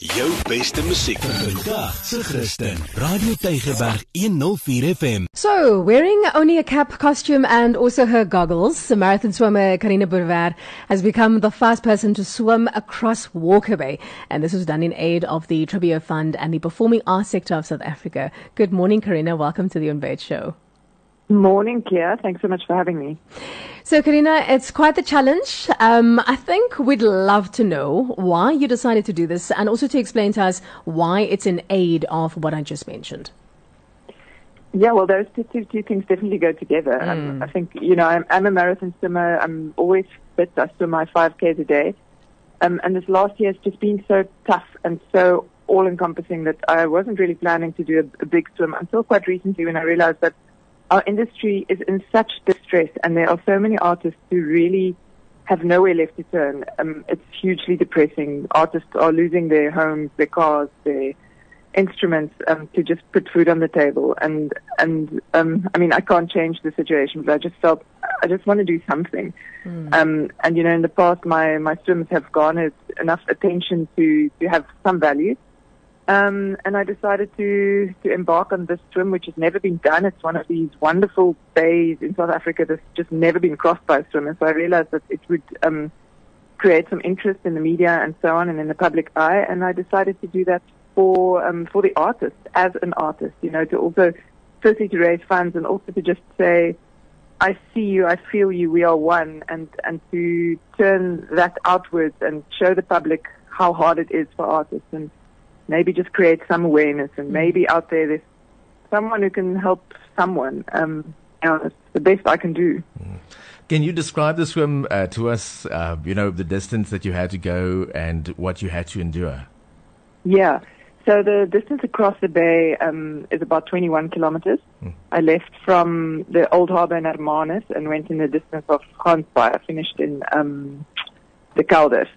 Jou beste musiek vandag se Christen. Radio Tygerberg 104 FM. So, wearing only a cap, costume, and also her goggles, the marathon swimmer Karina Bruwer has become the first person to swim across Walker Bay. And this was done in aid of the Tribuo Fund and the performing arts sector of South Africa. Good morning, Karina. Welcome to the Unveiled Show. Morning, Kia. Thanks so much for having me. So, Karina, it's quite the challenge. Um, I think we'd love to know why you decided to do this and also to explain to us why it's in aid of what I just mentioned. Yeah, well, those two, things definitely go together. Mm. Um, I think, you know, I'm, I'm a marathon swimmer. I'm always fit. I swim my 5Ks a day. Um, and this last year has just been so tough and so all encompassing that I wasn't really planning to do a, a big swim until quite recently when I realized that our industry is in such distress and there are so many artists who really have nowhere left to turn. Um, it's hugely depressing. Artists are losing their homes, their cars, their instruments um, to just put food on the table. And and um, I mean, I can't change the situation, but I just felt I just want to do something. Mm. Um, and you know, in the past, my my swims have garnered enough attention to to have some value. Um, and I decided to, to embark on this swim, which has never been done. It's one of these wonderful bays in South Africa that's just never been crossed by a swimmer. So I realized that it would um, create some interest in the media and so on and in the public eye. And I decided to do that for, um, for the artist, as an artist, you know, to also, firstly to raise funds and also to just say, I see you, I feel you, we are one, and, and to turn that outwards and show the public how hard it is for artists and maybe just create some awareness and maybe out there there's someone who can help someone. Um, you know, it's the best I can do. Can you describe the swim uh, to us? Uh, you know, the distance that you had to go and what you had to endure. Yeah. So the distance across the bay um, is about 21 kilometers. Mm. I left from the old harbour in Hermanus and went in the distance of Gansbaai. I finished in um, De Kelders.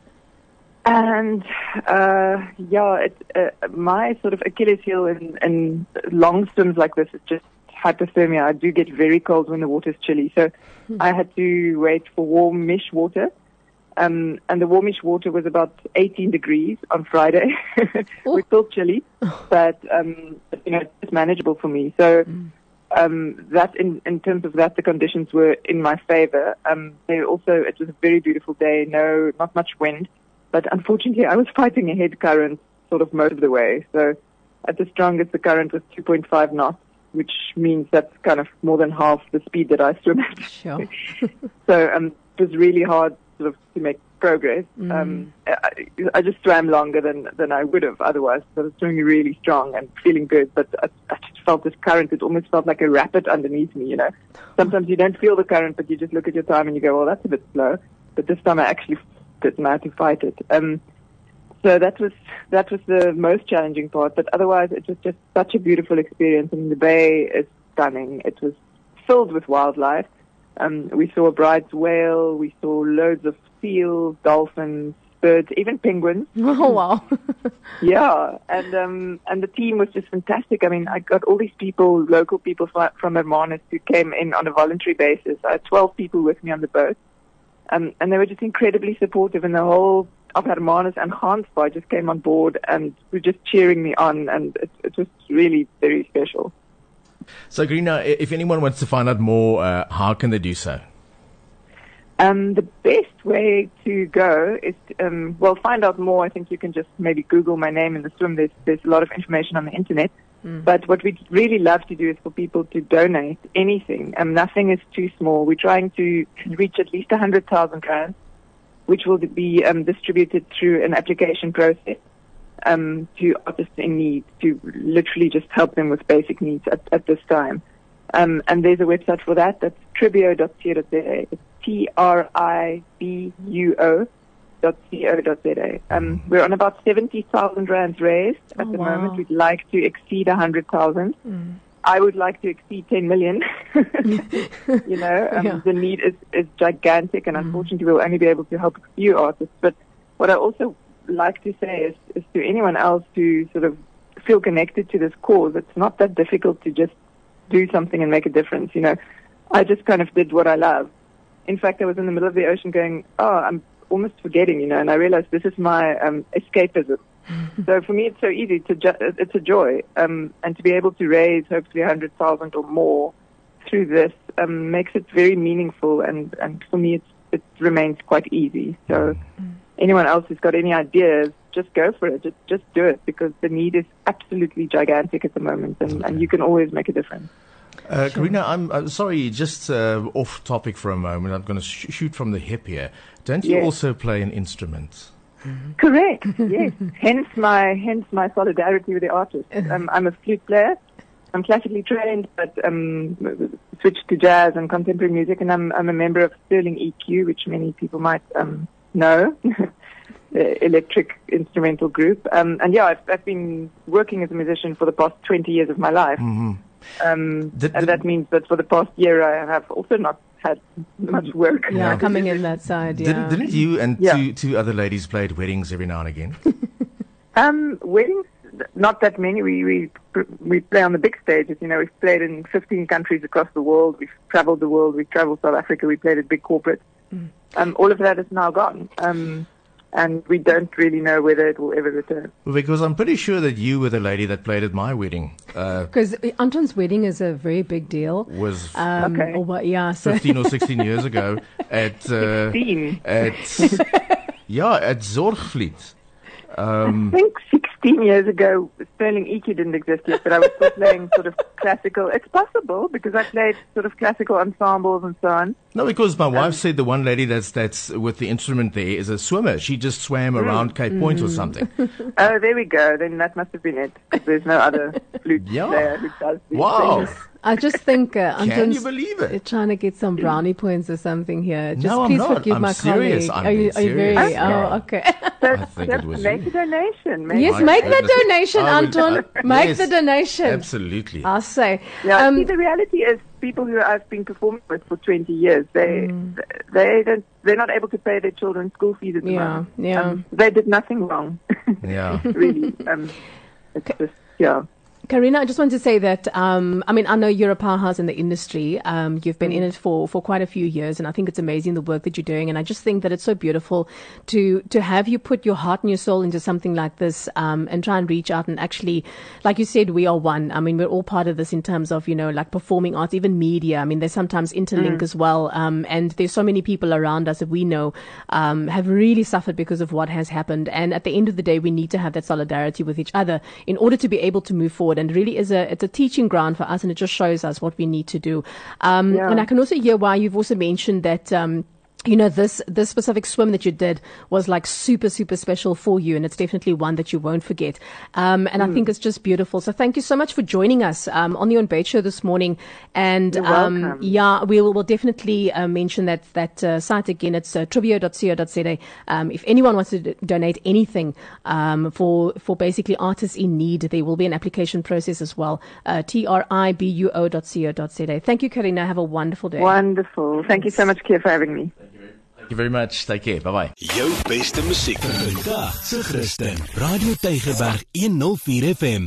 And uh, yeah, it, uh, my sort of Achilles heel in, in long swims like this is just hypothermia. I do get very cold when the water is chilly, so I had to wait for warmish water. Um, and the warmish water was about 18 degrees on Friday. Oh. It's still chilly, but um, you know it's manageable for me. So um, that in, in terms of that, the conditions were in my favor. Um, they also, it was a very beautiful day. No, not much wind, but unfortunately, I was fighting a head current sort of most of the way. So at the strongest, the current was 2.5 knots, which means that's kind of more than half the speed that I swim at. Sure. So um, it was really hard sort of to make progress. Um, I, I just swam longer than than I would have otherwise. So I was swimming really strong and feeling good, but I, I just felt this current. It almost felt like a rapid underneath me. You know, sometimes you don't feel the current, but you just look at your time and you go, "Well, that's a bit slow." But this time I actually did and I had to fight it. Um, so that was that was the most challenging part. But otherwise, it was just such a beautiful experience. I mean, the bay is stunning. It was filled with wildlife. Um, we saw a Bryde's whale. We saw loads of seals, dolphins, birds, even penguins. Oh, wow. Yeah, and um, and the team was just fantastic. I mean, I got all these people, local people fro- from Hermanus, who came in on a voluntary basis. I had 12 people with me on the boat, um, and they were just incredibly supportive. And the whole of Hermanus and Gansbaai just came on board and were just cheering me on, and it, it was really very special. So, Karina, i- if anyone wants to find out more, uh, how can they do so? Um, the best way to go is, to, um, well, find out more. I think you can just maybe Google my name in the swim. There's, there's a lot of information on the internet. But what we'd really love to do is for people to donate anything. Um, nothing is too small. We're trying to reach at least 100,000 rand, which will be um, distributed through an application process um, to artists in need to literally just help them with basic needs at, at this time. Um, and there's a website for that. That's tribuo.co.za. It's T-R-I-B-U-O dot co.za. Um, we're on about 70,000 rands raised at Oh, the wow. moment. We'd like to exceed 100,000. I would like to exceed 10 million. you know, um, Yeah. the need is, is gigantic, and unfortunately, we'll only be able to help a few artists. But what I also like to say is, is to anyone else who sort of feel connected to this cause, it's not that difficult to just do something and make a difference. You know, I just kind of did what I love. In fact, I was in the middle of the ocean going, oh, I'm almost forgetting, you know, and I realized this is my um, escapism. so for me, it's so easy. to ju- it's a joy. Um, and to be able to raise hopefully a 100,000 or more through this um, makes it very meaningful. And, and for me, it's, it remains quite easy. So anyone else who's got any ideas, just go for it. Just, just do it because the need is absolutely gigantic at the moment. And, and you can always make a difference. Uh, Karina, I'm uh, sorry, just uh, off topic for a moment. I'm going to sh- shoot from the hip here. Don't you Yes. also play an instrument? Correct. Yes. hence my hence my solidarity with the artist. Um, I'm a flute player. I'm classically trained, but um, switched to jazz and contemporary music, and I'm I'm a member of Sterling EQ, which many people might um, know. the electric instrumental group. Um, and yeah, I've, I've been working as a musician for the past 20 years of my life. Um, Did- and that means that for the past year, I have also not had much work. Yeah, coming in that side. Yeah. Didn't, didn't you and Yeah. two, two other ladies play at weddings every now and again? Um, weddings, not that many. We we we play on the big stages. You know, we've played in 15 countries across the world. We've traveled the world. We've traveled South Africa. We played at big corporates. Um, all of that is now gone. Um, and we don't really know whether it will ever return. Well, because I'm pretty sure that you were the lady that played at my wedding. Uh, Because Anton's wedding is a very big deal. was Um, Okay. Or what? Yeah. So 15 or 16 years ago at uh, 16. at yeah at Zorgvliet. Um, I think 16 years ago, Sterling EQ didn't exist yet, but I was still playing sort of classical. It's possible because I played sort of classical ensembles and so on. no, because my um, wife said the one lady that's that's with the instrument there is a swimmer. She just swam hmm. around Cape Point or hmm. something. Oh, there we go. Then that must have been it. There's no other flute Yeah. player who does these Wow. things. I just think uh, Can Anton's you believe it? Uh, trying to get some brownie points or something here. Just No, I'm please not. forgive I'm my serious. colleague. I'm are you, are you very? serious. Oh, okay. So, I think so it was make you. a donation. Make yes, My make the donation, I will- Anton. uh, make yes, the donation. Absolutely. I'll say. Yeah, Um, see, the reality is, people who I've been performing with for 20 years, they Mm. they don't, they're not able to pay their children's school fees at the Yeah, moment. yeah. Um, they did nothing wrong, Yeah. really. Um, it's just, yeah. Karina, I just want to say that um, I mean I know you're a powerhouse in the industry. Um, you've been in it for, for quite a few years, and I think it's amazing the work that you're doing. And I just think that it's so beautiful to to have you put your heart and your soul into something like this, um, and try and reach out and actually, like you said, we are one. I mean, we're all part of this in terms of you know like performing arts, even media. I mean, they sometimes interlink as well. Um, and there's so many people around us that we know um, have really suffered because of what has happened. And at the end of the day, we need to have that solidarity with each other in order to be able to move forward. And really, is a it's a teaching ground for us, and it just shows us what we need to do. Um, Yeah. And I can also hear why you've also mentioned that. Um, you know this this specific swim that you did was like super super special for you and it's definitely one that you won't forget. Um, and i think it's just beautiful. So thank you so much for joining us um, on the on bait show this morning. And um, yeah we will we'll definitely uh, mention that that uh, site again. It's uh, tribuo.co.za um, if anyone wants to d- donate anything um, for for basically artists in need there will be an application process as well. Uh, tribuo.co.za thank you karina. Have a wonderful day. Wonderful. Thank you so much, Kia, for having me. Thank you very much. Take care. Bye bye. Jou beste musiek vandag se Christen. Radio Tygerberg 104 FM.